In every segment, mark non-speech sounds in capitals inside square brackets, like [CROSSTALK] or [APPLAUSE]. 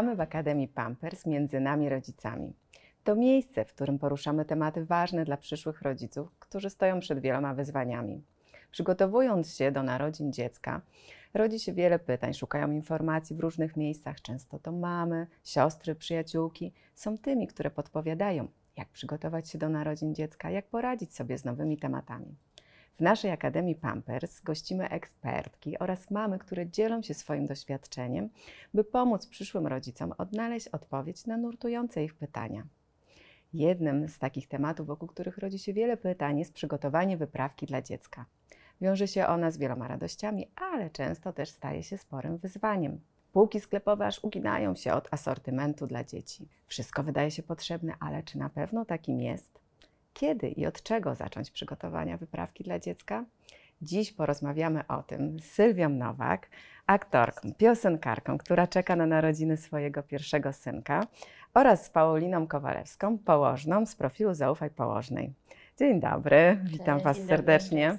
Witamy w Akademii Pampers między nami rodzicami. To miejsce, w którym poruszamy tematy ważne dla przyszłych rodziców, którzy stoją przed wieloma wyzwaniami. Przygotowując się do narodzin dziecka, rodzi się wiele pytań, szukają informacji w różnych miejscach. Często to mamy, siostry, przyjaciółki są tymi, które podpowiadają, jak przygotować się do narodzin dziecka, jak poradzić sobie z nowymi tematami. W naszej Akademii Pampers gościmy ekspertki oraz mamy, które dzielą się swoim doświadczeniem, by pomóc przyszłym rodzicom odnaleźć odpowiedź na nurtujące ich pytania. Jednym z takich tematów, wokół których rodzi się wiele pytań, jest przygotowanie wyprawki dla dziecka. Wiąże się ona z wieloma radościami, ale często też staje się sporym wyzwaniem. Półki sklepowe aż uginają się od asortymentu dla dzieci. Wszystko wydaje się potrzebne, ale czy na pewno takim jest? Kiedy i od czego zacząć przygotowania wyprawki dla dziecka? Dziś porozmawiamy o tym z Sylwią Nowak, aktorką, piosenkarką, która czeka na narodziny swojego pierwszego synka, oraz z Pauliną Kowalewską, położną z profilu Zaufaj Położnej. Dzień dobry, witam Cześć, Was dzień dobry, serdecznie.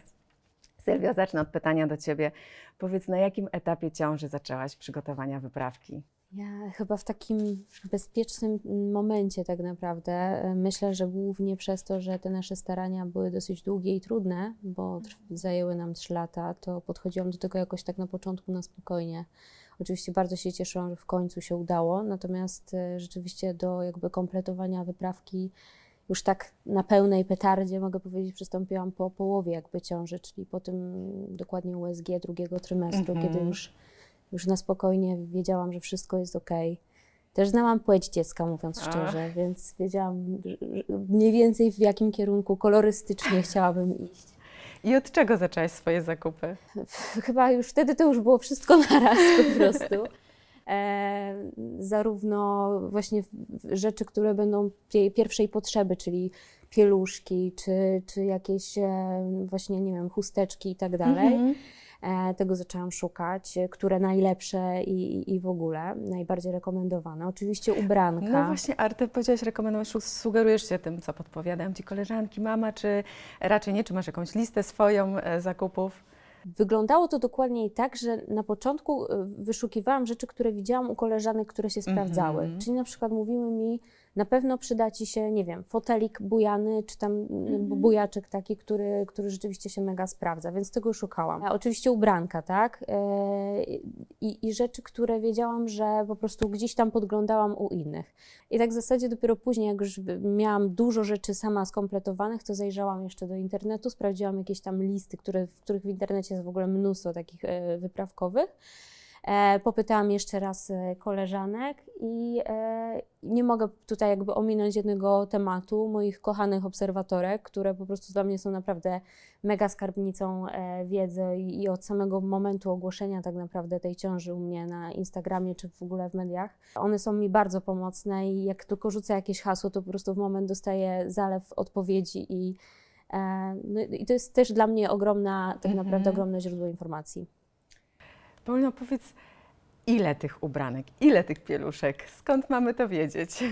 Sylwio, zacznę od pytania do Ciebie. Powiedz, na jakim etapie ciąży zaczęłaś przygotowania wyprawki? Ja chyba w takim bezpiecznym momencie tak naprawdę. Myślę, że głównie przez to, że te nasze starania były dosyć długie i trudne, bo trw- zajęły nam trzy lata, to podchodziłam do tego jakoś tak na początku na spokojnie. Oczywiście bardzo się cieszyłam, że w końcu się udało, natomiast e, rzeczywiście do jakby kompletowania wyprawki już tak na pełnej petardzie, mogę powiedzieć, przystąpiłam po połowie jakby ciąży, czyli po tym dokładnie USG drugiego trymestru, Mhm. kiedy już, już na spokojnie wiedziałam, że wszystko jest ok. Też znałam płeć dziecka, mówiąc Ach. szczerze, więc wiedziałam mniej więcej w jakim kierunku kolorystycznie [LAUGHS] chciałabym iść. I od czego zaczęłaś swoje zakupy? Chyba już wtedy to już było wszystko naraz po [LAUGHS] prostu. E, zarówno właśnie rzeczy, które będą pierwszej potrzeby, czyli pieluszki, czy, czy jakieś e, właśnie, nie wiem, chusteczki i tak dalej. Mhm. E, tego zaczęłam szukać, e, które najlepsze i, i- w ogóle najbardziej rekomendowane. Oczywiście ubranka. No właśnie, Arty, powiedziałaś, rekomendujesz, sugerujesz się tym, co podpowiadają Ci koleżanki, mama, czy raczej nie? Czy masz jakąś listę swoją e, zakupów? Wyglądało to dokładnie tak, że na początku wyszukiwałam rzeczy, które widziałam u koleżanek, które się sprawdzały. Mhm. Czyli na przykład mówiły mi, na pewno przyda ci się, nie wiem, fotelik bujany, czy tam Mhm. bujaczek taki, który, który rzeczywiście się mega sprawdza, więc tego szukałam. A oczywiście ubranka, tak? E, I, I rzeczy, które wiedziałam, że po prostu gdzieś tam podglądałam u innych. I tak w zasadzie dopiero później, jak już miałam dużo rzeczy sama skompletowanych, to zajrzałam jeszcze do internetu, sprawdziłam jakieś tam listy, które, w których w internecie jest w ogóle mnóstwo takich e, wyprawkowych. E, popytałam jeszcze raz e, koleżanek i e, nie mogę tutaj jakby ominąć jednego tematu moich kochanych obserwatorek, które po prostu dla mnie są naprawdę mega skarbnicą wiedzy i, od samego momentu ogłoszenia tak naprawdę tej ciąży u mnie na Instagramie czy w ogóle w mediach. One są mi bardzo pomocne i jak tylko rzucę jakieś hasło, to po prostu w moment dostaję zalew odpowiedzi i, no, i to jest też dla mnie ogromna, tak Mhm. naprawdę ogromne źródło informacji. Paulino, powiedz, ile tych ubranek, ile tych pieluszek? Skąd mamy to wiedzieć?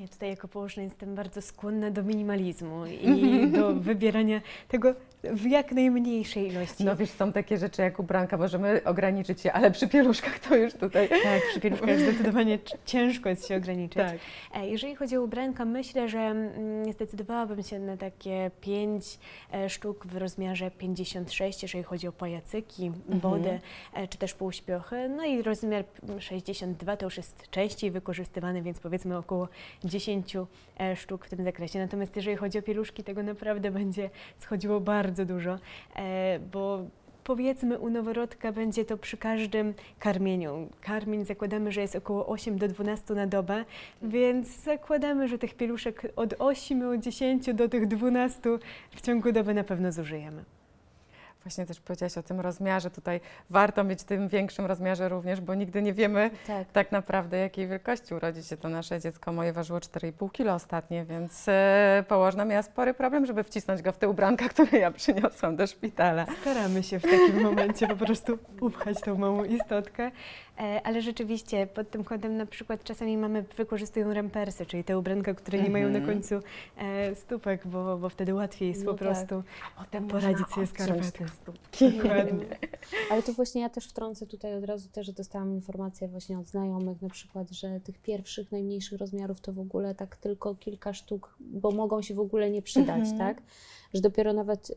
Ja tutaj jako położna jestem bardzo skłonna do minimalizmu i [LAUGHS] do wybierania tego w jak najmniejszej ilości. No wiesz, są takie rzeczy jak ubranka, możemy ograniczyć się, ale przy pieluszkach to już tutaj... [LAUGHS] tak, przy pieluszkach zdecydowanie ciężko jest się ograniczyć. Tak. E, Jeżeli chodzi o ubranka, myślę, że mm, zdecydowałabym się na takie pięć e, sztuk w rozmiarze 56, jeżeli chodzi o pajacyki, Mhm. body e, czy też półśpiochy. No i rozmiar 62 to już jest częściej wykorzystywany, więc powiedzmy około 10 e, sztuk w tym zakresie. Natomiast jeżeli chodzi o pieluszki, tego naprawdę będzie schodziło bardzo dużo, e, bo powiedzmy u noworodka będzie to przy każdym karmieniu. Karmień zakładamy, że jest około 8 do 12 na dobę, więc zakładamy, że tych pieluszek od 8, od 10 do tych 12 w ciągu doby na pewno zużyjemy. Właśnie też powiedziałaś o tym rozmiarze. Tutaj warto mieć w tym większym rozmiarze również, bo nigdy nie wiemy Tak. tak naprawdę, jakiej wielkości urodzi się to nasze dziecko. Moje ważyło 4,5 kg ostatnie, więc e, położna miała spory problem, żeby wcisnąć go w te ubranka, [LAUGHS] które ja przyniosłam do szpitala. Staramy się w takim momencie po prostu upchać tą małą istotkę. E, Ale rzeczywiście pod tym kątem na przykład czasami mamy wykorzystują rampersy, czyli te ubranka, które nie mają na Mhm. końcu e, stópek, bo, bo wtedy łatwiej jest No po tak. prostu A potem poradzić sobie z skarpetką. [LAUGHS] Ale to właśnie ja też wtrącę tutaj od razu też dostałam informację właśnie od znajomych na przykład, że tych pierwszych, najmniejszych rozmiarów to w ogóle tak tylko kilka sztuk, bo mogą się w ogóle nie przydać, Mhm. tak? Że dopiero nawet y,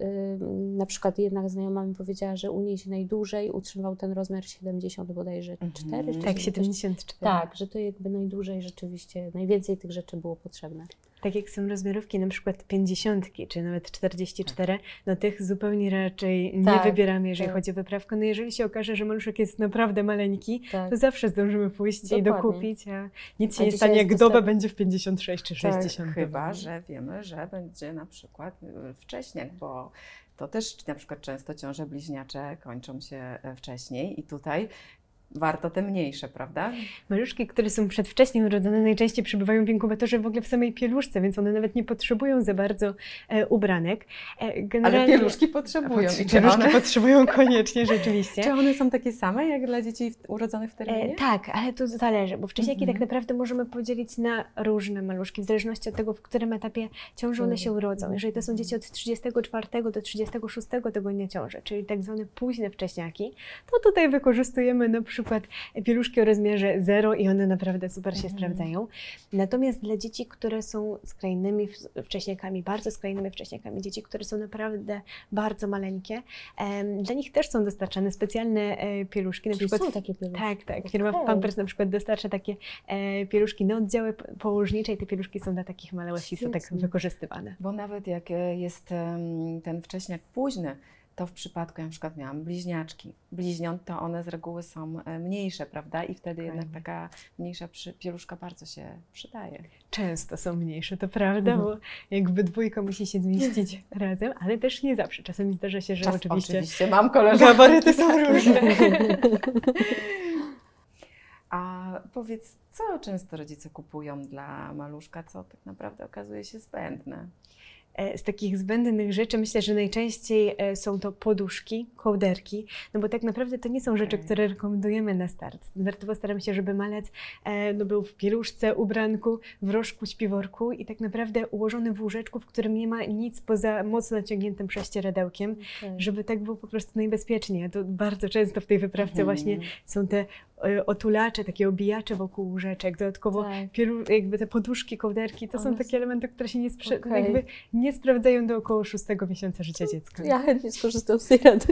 na przykład jedna znajoma mi powiedziała, że u niej się najdłużej utrzymywał ten rozmiar 70 bodajże Mhm. 4 czy Tak, coś- 74. Tak, że to jakby najdłużej rzeczywiście, najwięcej tych rzeczy było potrzebne. Tak jak są rozmiarówki na przykład 50 czy nawet 44, no tych zupełnie raczej nie Tak, wybieramy, jeżeli tak. chodzi o wyprawkę. No jeżeli się okaże, że maluszek jest naprawdę maleńki, Tak. to zawsze zdążymy pójść i Dokładnie. dokupić, a nic się A nie stanie, jak doba dostęp- będzie w 56 czy Tak, 60. Chyba, że wiemy, że będzie na przykład y, wcześniej, bo to też na przykład często ciąże bliźniacze kończą się e, wcześniej i tutaj warto te mniejsze, prawda? Maluszki, które są przedwcześnie urodzone, najczęściej przebywają w inkubatorze w ogóle w samej pieluszce, więc one nawet nie potrzebują za bardzo e, ubranek. E, Ale generalnie- pieluszki A potrzebują. potr- I czy Pieluszki one, potrzebują koniecznie, rzeczywiście. [LAUGHS] czy one są takie same jak dla dzieci urodzonych w terminie? E, tak, ale to zależy, bo wcześniaki Mhm. tak naprawdę możemy podzielić na różne maluszki, w zależności od tego, w którym etapie ciąży one się urodzą. Jeżeli to są dzieci od 34 do 36 tygodnia ciąży, czyli tak zwane późne wcześniaki, to tutaj wykorzystujemy na przykład pieluszki o rozmiarze 0 i one naprawdę super się Mhm. sprawdzają. Natomiast dla dzieci, które są skrajnymi wcześniakami, bardzo skrajnymi wcześniakami, dzieci, które są naprawdę bardzo maleńkie, dla nich też są dostarczane specjalne e, pieluszki, na Czyli przykład są takie pieluszki. tak, tak. Firma Okej. Pampers na przykład dostarcza takie e, pieluszki na oddziały położnicze i te pieluszki są dla takich małych i są tak Świetnie. wykorzystywane. Bo nawet jak e, jest ten wcześniak późny, to w przypadku, ja na przykład miałam bliźniaczki, bliźniąt, to one z reguły są e, mniejsze, prawda? I wtedy jednak taka mniejsza przy, pieluszka bardzo się przydaje. Często są mniejsze, to prawda, Mhm. bo jakby dwójka musi się zmieścić [LAUGHS] razem, ale też nie zawsze. Czasami zdarza się, że Czas, oczywiście, oczywiście mam koleżankę. gabaryty są różne. [LAUGHS] A powiedz, co często rodzice kupują dla maluszka, co tak naprawdę okazuje się zbędne? E, Z takich zbędnych rzeczy myślę, że najczęściej e, są to poduszki, kołderki, no bo tak naprawdę to nie są rzeczy, które rekomendujemy na start. Standardowo staramy się, żeby malec e, no, był w pieluszce, ubranku, w rożku, śpiworku i tak naprawdę ułożony w łóżeczku, w którym nie ma nic poza mocno naciągniętym prześcieradełkiem, Okej. żeby tak było po prostu najbezpieczniej. To bardzo często w tej wyprawce Mhm. właśnie są te otulacze, takie obijacze wokół łóżeczek, dodatkowo Tak. Pielu, jakby te poduszki, kołderki, to są One takie elementy, które się nie, sprze- Okej. jakby nie sprawdzają do około szóstego miesiąca życia dziecka. Ja chętnie skorzystam z tej rady.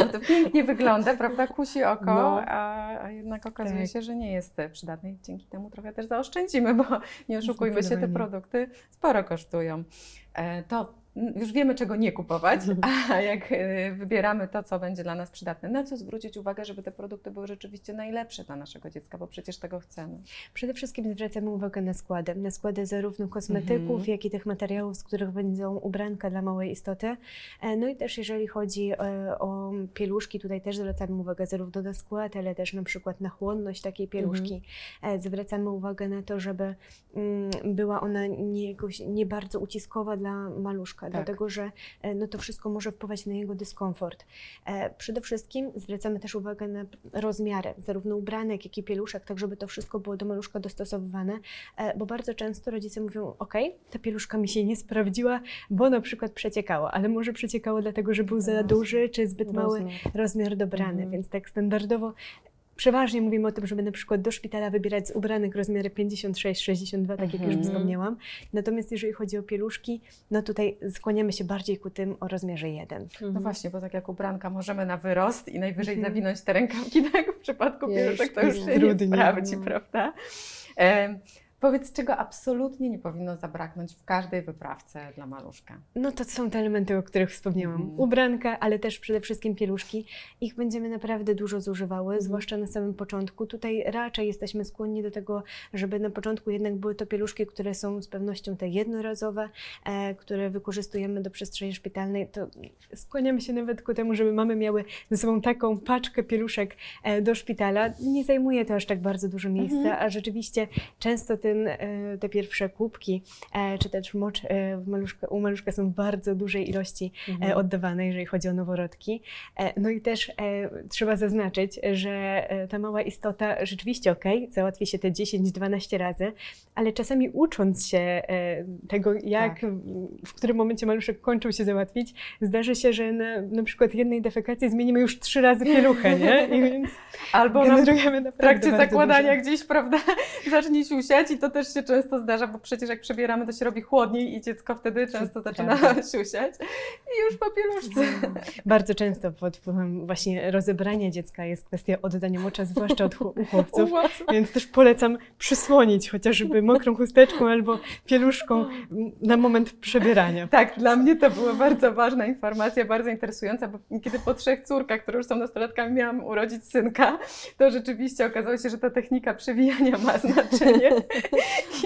No to pięknie wygląda, prawda? Kusi oko, No. a, a jednak okazuje Tak. się, że nie jest przydatny i dzięki temu trochę też zaoszczędzimy, bo nie oszukujmy się, te produkty sporo kosztują. E, To już wiemy, czego nie kupować, [LAUGHS] a jak e, wybieramy to, co będzie dla nas przydatne, na co zwrócić uwagę, żeby te produkty były rzeczywiście najlepsze dla naszego dziecka, bo przecież tego chcemy. Przede wszystkim zwracamy uwagę na składy. Na składy zarówno kosmetyków, Mhm. jak i tych materiałów, z których będą ubranka dla małej istoty. E, No i też jeżeli chodzi e, o pieluszki, tutaj też zwracamy uwagę zarówno na skład, ale też na przykład na chłonność takiej pieluszki. E, Zwracamy uwagę na to, żeby mm, była ona nie, jakoś, nie bardzo uciskowa dla maluszka, Tak. dlatego że e, no to wszystko może wpływać na jego dyskomfort. E, Przede wszystkim zwracamy też uwagę na rozmiary, zarówno ubranek, jak i pieluszek, tak żeby to wszystko było do maluszka dostosowywane, e, bo bardzo często rodzice mówią, ok, ta pieluszka mi się nie sprawdziła, bo na przykład przeciekało, ale może przeciekało dlatego, że był za duży, czy zbyt mały Rozmiar. rozmiar dobrany, Mhm. więc tak standardowo przeważnie mówimy o tym, żeby na przykład do szpitala wybierać z ubranek rozmiary 56-62, tak jak już Mhm. wspomniałam. Natomiast jeżeli chodzi o pieluszki, no tutaj skłaniamy się bardziej ku tym o rozmiarze 1. No Mhm. właśnie, bo tak jak ubranka możemy na wyrost i najwyżej Mhm. zawinąć te rękawki, tak w przypadku pieluszek to już jest się nie trudniej, sprawdzi, no. prawda? Powiedz, czego absolutnie nie powinno zabraknąć w każdej wyprawce dla maluszka? No to są te elementy, o których wspomniałam. Mhm. Ubranka, ale też przede wszystkim pieluszki. Ich będziemy naprawdę dużo zużywały, Mhm. zwłaszcza na samym początku. Tutaj raczej jesteśmy skłonni do tego, żeby na początku jednak były to pieluszki, które są z pewnością te jednorazowe, e, które wykorzystujemy do przestrzeni szpitalnej. To skłaniamy się nawet ku temu, żeby mamy miały ze sobą taką paczkę pieluszek e, do szpitala. Nie zajmuje to aż tak bardzo dużo miejsca, Mhm. a rzeczywiście często te ten, e, te pierwsze kubki, e, czy też mocz e, w maluszka, u maluszka są w bardzo dużej ilości Mhm. oddawane, jeżeli chodzi o noworodki. No i też trzeba zaznaczyć, że ta mała istota rzeczywiście ok, załatwi się te 10-12 razy, ale czasami ucząc się tego, jak, Tak. w którym momencie maluszek kończył się załatwić, zdarzy się, że na, na przykład jednej defekacji zmienimy już trzy razy pieluchę, nie? I więc Albo na generujemy w naprawdę trakcie zakładania dużo. gdzieś, prawda, [LAUGHS] zacznie siusiać i to też się często zdarza, bo przecież jak przebieramy, to się robi chłodniej i dziecko wtedy często zaczyna Prawda. [LAUGHS] siusiać i już po pieluszce. Bardzo często pod wpływem właśnie rozebrania dziecka jest kwestia oddania mocza, zwłaszcza od u [LAUGHS] chłopców. Więc też polecam przysłonić chociażby [LAUGHS] mokrą chusteczką albo pieluszką na moment przebierania. Tak, dla mnie to była bardzo ważna informacja, bardzo interesująca, bo kiedy po trzech córkach, które już są nastolatkami, miałam urodzić synka, to rzeczywiście okazało się, że ta technika przewijania ma znaczenie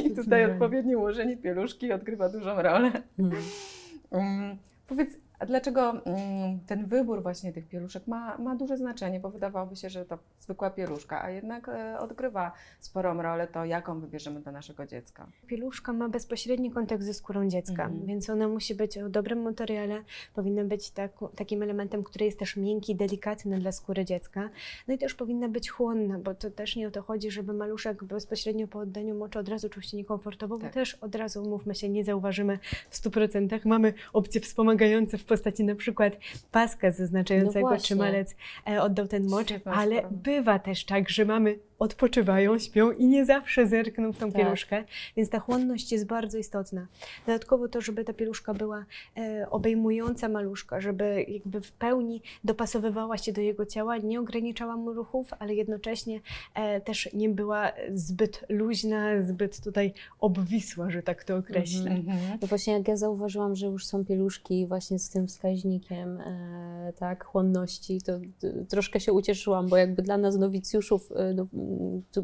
i tutaj odpowiednie ułożenie pieluszki odgrywa dużą rolę. Mhm. Um, powiedz, a dlaczego um, ten wybór właśnie tych pieluszek ma, ma duże znaczenie? Bo wydawałoby się, że to zwykła pieluszka, a jednak e, odgrywa sporą rolę to, jaką wybierzemy dla naszego dziecka. Pieluszka ma bezpośredni kontakt ze skórą dziecka, Mhm. więc ona musi być o dobrym materiale, powinna być taku, takim elementem, który jest też miękki, delikatny dla skóry dziecka. No i też powinna być chłonna, bo to też nie o to chodzi, żeby maluszek bezpośrednio po oddaniu moczu od razu czuł się niekomfortowo, Tak. bo też od razu, mówmy się, nie zauważymy w 100%. Mamy opcje wspomagające w postaci na przykład paska zaznaczającego, No czy malec e, oddał ten mocz, ale bywa też tak, że mamy odpoczywają, śpią i nie zawsze zerkną w tą Tak. pieluszkę, więc ta chłonność jest bardzo istotna. Dodatkowo to, żeby ta pieluszka była e, obejmująca maluszka, żeby jakby w pełni dopasowywała się do jego ciała, nie ograniczała mu ruchów, ale jednocześnie e, też nie była zbyt luźna, zbyt tutaj obwisła, że tak to określę. Mhm. No właśnie jak ja zauważyłam, że już są pieluszki właśnie z tym wskaźnikiem e, tak, chłonności, to troszkę się ucieszyłam, bo jakby dla nas nowicjuszów, e, no,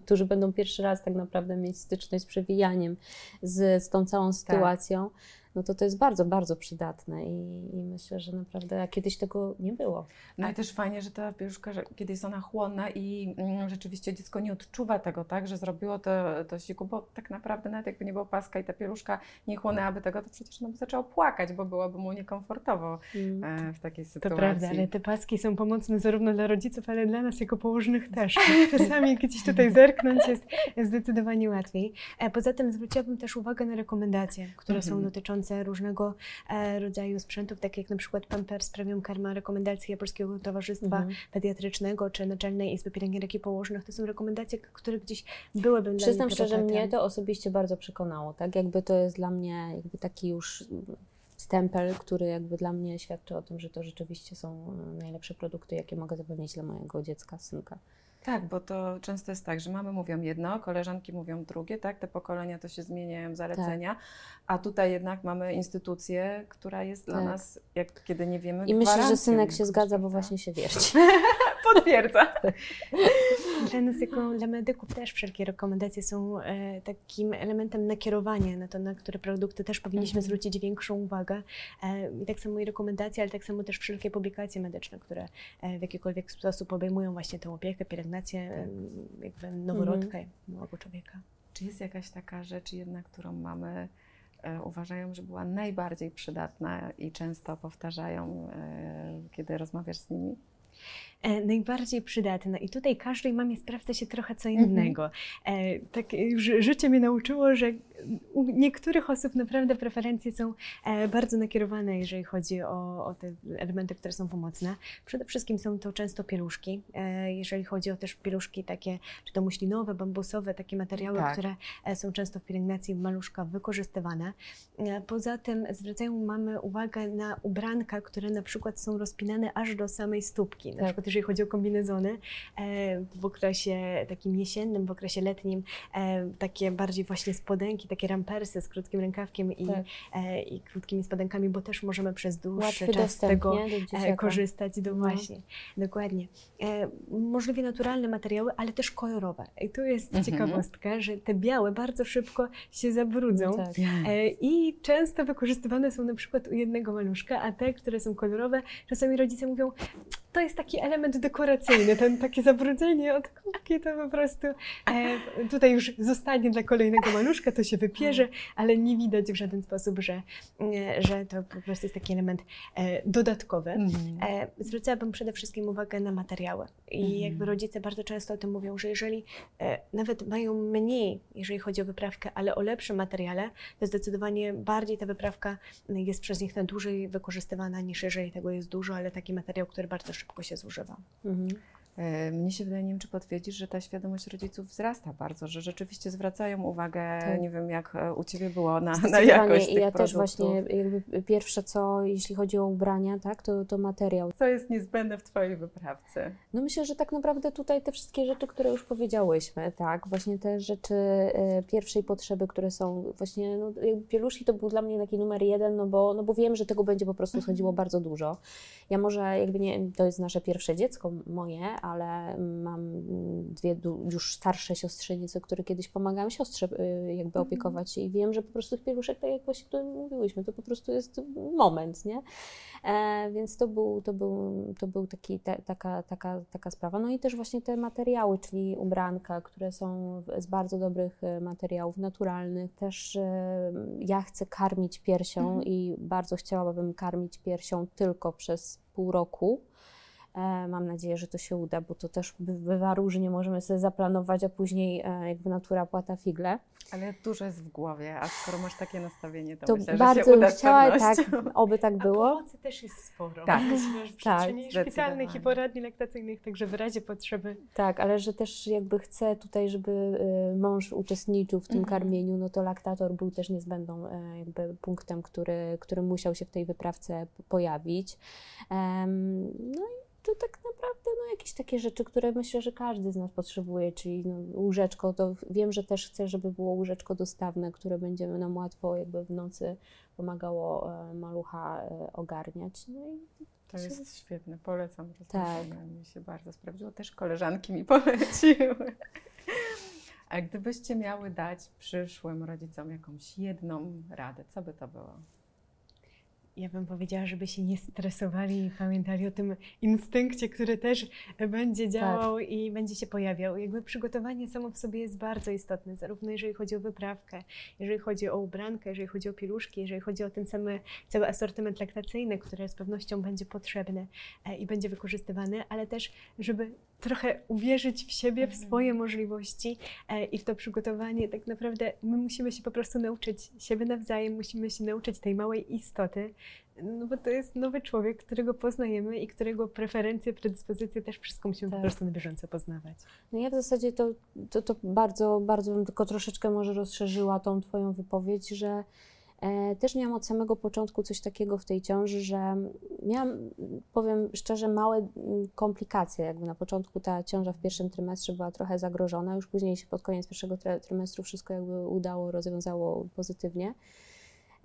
którzy będą pierwszy raz tak naprawdę mieć styczność z przewijaniem, z, z tą całą sytuacją, no to to jest bardzo, bardzo przydatne i, i myślę, że naprawdę a kiedyś tego nie było. No i też fajnie, że ta pieluszka, że kiedy jest ona chłonna i mm, rzeczywiście dziecko nie odczuwa tego, tak, że zrobiło to, to siku, bo tak naprawdę nawet jakby nie było paska i ta pieluszka nie chłonęłaby tego, to przecież ono by zaczęło płakać, bo byłoby mu niekomfortowo Mm. e, w takiej To sytuacji. prawda, ale te paski są pomocne zarówno dla rodziców, ale dla nas jako położnych też. [LAUGHS] Czasami gdzieś tutaj zerknąć jest zdecydowanie łatwiej. E, Poza tym zwróciłabym też uwagę na rekomendacje, które są Mhm. Dotyczące różnego e, rodzaju sprzętów, tak jak na przykład Pampers Premium Karma, rekomendacje Polskiego Towarzystwa Mhm. Pediatrycznego czy Naczelnej Izby Pielęgniarek i Położnych. To są rekomendacje, które gdzieś byłyby dla Przyznam szczerze, mnie to osobiście bardzo przekonało, tak? Jakby to jest dla mnie jakby taki już stempel, który jakby dla mnie świadczy o tym, że to rzeczywiście są e, najlepsze produkty, jakie mogę zapewnić dla mojego dziecka, synka. Tak, bo to często jest tak, że mamy mówią jedno, koleżanki mówią drugie, tak? Te pokolenia to się zmieniają, zalecenia, a tutaj jednak mamy instytucję, która jest dla Tak. nas, jak kiedy nie wiemy, I myślę, że synek się zgadza, bo właśnie się [LAUGHS] wierci. potwierdza. [LAUGHS] Dla nas, jako dla medyków, też wszelkie rekomendacje są e, takim elementem nakierowania na to, na które produkty też powinniśmy Mhm. zwrócić większą uwagę. E, I tak samo i rekomendacje, ale tak samo też wszelkie publikacje medyczne, które e, w jakikolwiek sposób obejmują właśnie tę opiekę, pielęgnację e, jakby noworodka, małego człowieka. Czy jest jakaś taka rzecz jednak, którą mamy, uważają, że była najbardziej przydatna i często powtarzają, kiedy rozmawiasz z nimi? E, najbardziej przydatne. I tutaj każdej mamie sprawdza się trochę co Mhm. innego. E, tak już życie mnie nauczyło, że u niektórych osób naprawdę preferencje są e, bardzo nakierowane, jeżeli chodzi o, o te elementy, które są pomocne. Przede wszystkim są to często pieluszki. Jeżeli chodzi o też pieluszki takie, czy to muślinowe, bambusowe, takie materiały, Tak. które są często w pielęgnacji maluszka wykorzystywane. Poza tym zwracają mamy uwagę na ubranka, które na przykład są rozpinane aż do samej stópki. Na Tak. przykład jeżeli chodzi o kombinezony, e, w okresie takim jesiennym, w okresie letnim, e, takie bardziej właśnie spodenki, takie rampersy z krótkim rękawkiem i, Tak. e, i krótkimi spodenkami, bo też możemy przez dłuższy Łatwy czas z tego do korzystać. Do, No. Właśnie, dokładnie. Możliwie naturalne materiały, ale też kolorowe. I tu jest Mhm. ciekawostka, że te białe bardzo szybko się zabrudzą. No tak. I często wykorzystywane są na przykład u jednego maluszka, a te, które są kolorowe, czasami rodzice mówią, to jest taki element dekoracyjny, ten takie zabrudzenie od kubki to po prostu e, tutaj już zostanie dla kolejnego maluszka, to się wypierze, ale nie widać w żaden sposób, że, e, że to po prostu jest taki element e, dodatkowy. E, zwracałabym przede wszystkim uwagę na materiały. I Mhm. jakby rodzice bardzo często o tym mówią, że jeżeli e, nawet mają mniej, jeżeli chodzi o wyprawkę, ale o lepszym materiale, to zdecydowanie bardziej ta wyprawka jest przez nich na dłużej wykorzystywana niż jeżeli tego jest dużo, ale taki materiał, który bardzo szybko się zużywa. Mhm. E, Mnie się wydaje, nie wiem, czy potwierdzisz, że ta świadomość rodziców wzrasta bardzo, że rzeczywiście zwracają uwagę, Tak. nie wiem jak e, u Ciebie było na, na jakość I tych ja też produktów. właśnie jakby pierwsze co, jeśli chodzi o ubrania, tak, to, to materiał. Co jest niezbędne w Twojej wyprawce? No myślę, że tak naprawdę tutaj te wszystkie rzeczy, które już powiedziałyśmy, tak, właśnie te rzeczy e, pierwszej potrzeby, które są właśnie, no pieluszki to był dla mnie taki numer jeden, no bo, no bo wiem, że tego będzie po prostu schodziło bardzo dużo. Ja może jakby nie, to jest nasze pierwsze dziecko moje, ale mam dwie już starsze siostrzenice, które kiedyś pomagały siostrze y, jakby opiekować się i wiem, że po prostu tych pieluszek, tak jak właśnie tu mówiłyśmy, to po prostu jest moment, nie? E, więc to był, to był, to był taki, ta, taka, taka, taka sprawa. No i też właśnie te materiały, czyli ubranka, które są z bardzo dobrych e, materiałów naturalnych. Też e, ja chcę karmić piersią Mhm. i bardzo chciałabym karmić piersią tylko przez pół roku. E, Mam nadzieję, że to się uda, bo to też by- bywa różnie, możemy sobie zaplanować, a później e, jakby natura płata figle. Ale dużo jest w głowie, a skoro masz takie nastawienie, to, To myślę, że bardzo się bym uda chciała, tak, oby tak było. A pomocy też jest sporo. Tak. w Tak, przestrzeni szpitalnych i poradni laktacyjnych, także w razie potrzeby Tak, ale że też jakby chcę tutaj, żeby y, mąż uczestniczył w tym Mhm. karmieniu, no to laktator był też niezbędną e, jakby punktem, który, który musiał się w tej wyprawce pojawić. Em, no i to tak naprawdę no, jakieś takie rzeczy, które myślę, że każdy z nas potrzebuje, czyli no, łóżeczko, to wiem, że też chcę, żeby było łóżeczko dostawne, które będzie nam łatwo jakby w nocy pomagało e, malucha e, ogarniać. No i To jest świetne, polecam. Tak. Mi się bardzo sprawdziło. Też koleżanki mi [LAUGHS] poleciły. A gdybyście miały dać przyszłym rodzicom jakąś jedną radę, co by to było? Ja bym powiedziała, żeby się nie stresowali i pamiętali o tym instynkcie, który też będzie działał i będzie się pojawiał. Jakby przygotowanie samo w sobie jest bardzo istotne, zarówno jeżeli chodzi o wyprawkę, jeżeli chodzi o ubrankę, jeżeli chodzi o pieluszki, jeżeli chodzi o ten cały, cały asortyment laktacyjny, który z pewnością będzie potrzebny e, i będzie wykorzystywany, ale też, żeby trochę uwierzyć w siebie, w Mhm. swoje możliwości e, i w to przygotowanie. Tak naprawdę my musimy się po prostu nauczyć siebie nawzajem, musimy się nauczyć tej małej istoty, no bo to jest nowy człowiek, którego poznajemy i którego preferencje, predyspozycje też wszystko musimy Tak. po prostu na bieżąco poznawać. No ja w zasadzie to, to, to bardzo, bardzo bym tylko troszeczkę może rozszerzyła tą Twoją wypowiedź, że też miałam od samego początku coś takiego w tej ciąży, że miałam, powiem szczerze, małe mm, komplikacje. Jakby na początku ta ciąża w pierwszym trymestrze była trochę zagrożona, już później się pod koniec pierwszego try- trymestru wszystko jakby udało, rozwiązało pozytywnie.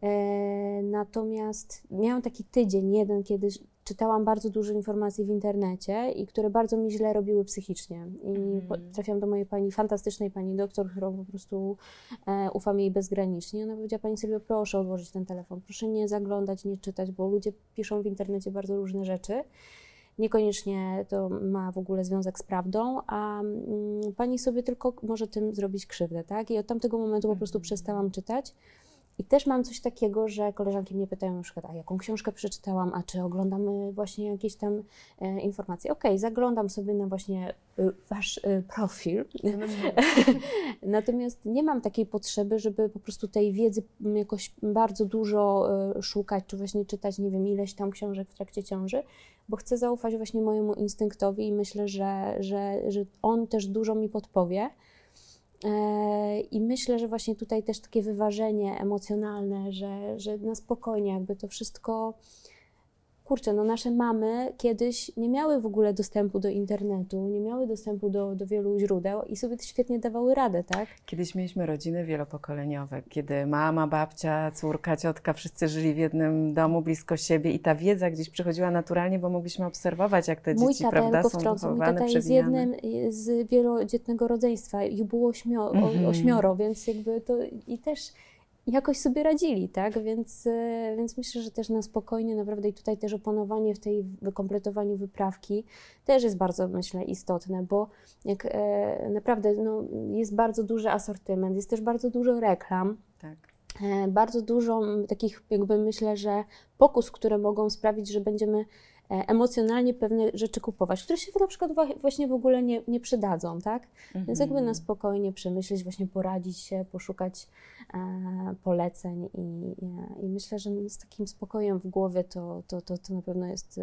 E, natomiast miałam taki tydzień jeden, kiedy czytałam bardzo dużo informacji w internecie i które bardzo mi źle robiły psychicznie. I Mhm. trafiłam do mojej pani, fantastycznej pani doktor, którą po prostu e, ufam jej bezgranicznie. Ona powiedziała, pani Sylwio, proszę odłożyć ten telefon, proszę nie zaglądać, nie czytać, bo ludzie piszą w internecie bardzo różne rzeczy. Niekoniecznie to ma w ogóle związek z prawdą, a mm, pani sobie tylko może tym zrobić krzywdę, tak? I od tamtego momentu po prostu Mhm. przestałam czytać. I też mam coś takiego, że koleżanki mnie pytają na przykład, a jaką książkę przeczytałam, a czy oglądamy właśnie jakieś tam e, informacje. Okej, zaglądam sobie na właśnie y, wasz y, profil, [LAUGHS] natomiast nie mam takiej potrzeby, żeby po prostu tej wiedzy m, jakoś bardzo dużo y, szukać, czy właśnie czytać, nie wiem, ileś tam książek w trakcie ciąży, bo chcę zaufać właśnie mojemu instynktowi i myślę, że, że, że on też dużo mi podpowie. E, I myślę, że właśnie tutaj też takie wyważenie emocjonalne, że, że na spokojnie jakby to wszystko. Kurczę, no nasze mamy kiedyś nie miały w ogóle dostępu do internetu, nie miały dostępu do, do wielu źródeł i sobie świetnie dawały radę, tak? Kiedyś mieliśmy rodziny wielopokoleniowe, kiedy mama, babcia, córka, ciotka, wszyscy żyli w jednym domu blisko siebie i ta wiedza gdzieś przychodziła naturalnie, bo mogliśmy obserwować, jak te Mój dzieci, prawda, są wtrącę, mój tata jest jednym z wielodzietnego rodzeństwa, ich było ośmio, o, Mhm. ośmioro, więc jakby to i też jakoś sobie radzili, tak? Więc, e, więc myślę, że też na spokojnie naprawdę i tutaj też oponowanie w tej wykompletowaniu wyprawki też jest bardzo, myślę, istotne, bo jak e, naprawdę no, jest bardzo duży asortyment, jest też bardzo dużo reklam, Tak. e, bardzo dużo takich jakby myślę, że pokus, które mogą sprawić, że będziemy emocjonalnie pewne rzeczy kupować, które się na przykład właśnie w ogóle nie, nie przydadzą, tak? Więc jakby Mhm. na spokojnie przemyśleć, właśnie poradzić się, poszukać e, poleceń i, i, i myślę, że z takim spokojem w głowie to, to, to, to na pewno jest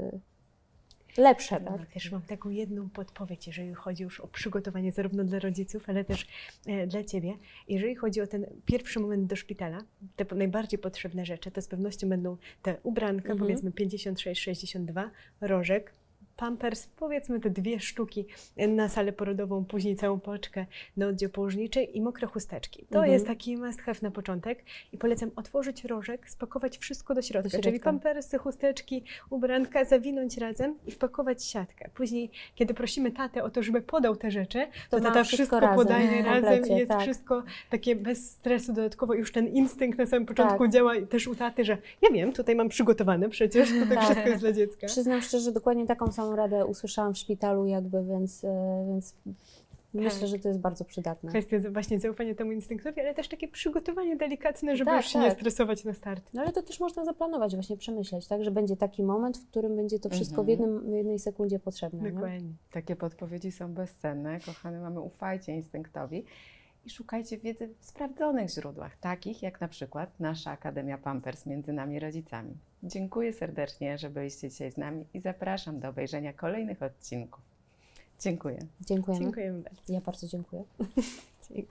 lepsze, No, tak? Też mam taką jedną podpowiedź, jeżeli chodzi już o przygotowanie zarówno dla rodziców, ale też e, dla Ciebie. Jeżeli chodzi o ten pierwszy moment do szpitala, te najbardziej potrzebne rzeczy, to z pewnością będą te ubranka, Mhm. powiedzmy 56-62, rożek, pampers, powiedzmy te dwie sztuki na salę porodową, później całą poczkę na oddział położniczy i mokre chusteczki. To Mhm. jest taki must have na początek i polecam otworzyć rożek, spakować wszystko do środka, czyli środka. pampersy, chusteczki, ubranka, zawinąć razem i wpakować siatkę. Później, kiedy prosimy tatę o to, żeby podał te rzeczy, to, To tata wszystko wszystko, podaje razem i jest tak. wszystko takie bez stresu dodatkowo. Już ten instynkt na samym początku Tak. działa i też u taty, że ja wiem, tutaj mam przygotowane przecież, tutaj [LAUGHS] Tak. wszystko jest dla dziecka. Przyznam szczerze, że dokładnie taką samą radę usłyszałam w szpitalu jakby, więc, e, więc myślę, że to jest bardzo przydatne. Kwestia za- właśnie zaufania temu instynktowi, ale też takie przygotowanie delikatne, żeby Tak, już się nie tak. stresować na start. No ale to też można zaplanować, właśnie przemyśleć, tak, że będzie taki moment, w którym będzie to wszystko w, Mhm. jednym, w jednej sekundzie potrzebne. nie? Dokładnie. Takie podpowiedzi są bezcenne. Kochane mamy, ufajcie instynktowi i szukajcie wiedzy w sprawdzonych źródłach, takich jak na przykład nasza Akademia Pampers między nami rodzicami. Dziękuję serdecznie, że byliście dzisiaj z nami i zapraszam do obejrzenia kolejnych odcinków. Dziękuję. Dziękujemy. Dziękujemy bardzo. Ja bardzo dziękuję. [LAUGHS] Dzięki.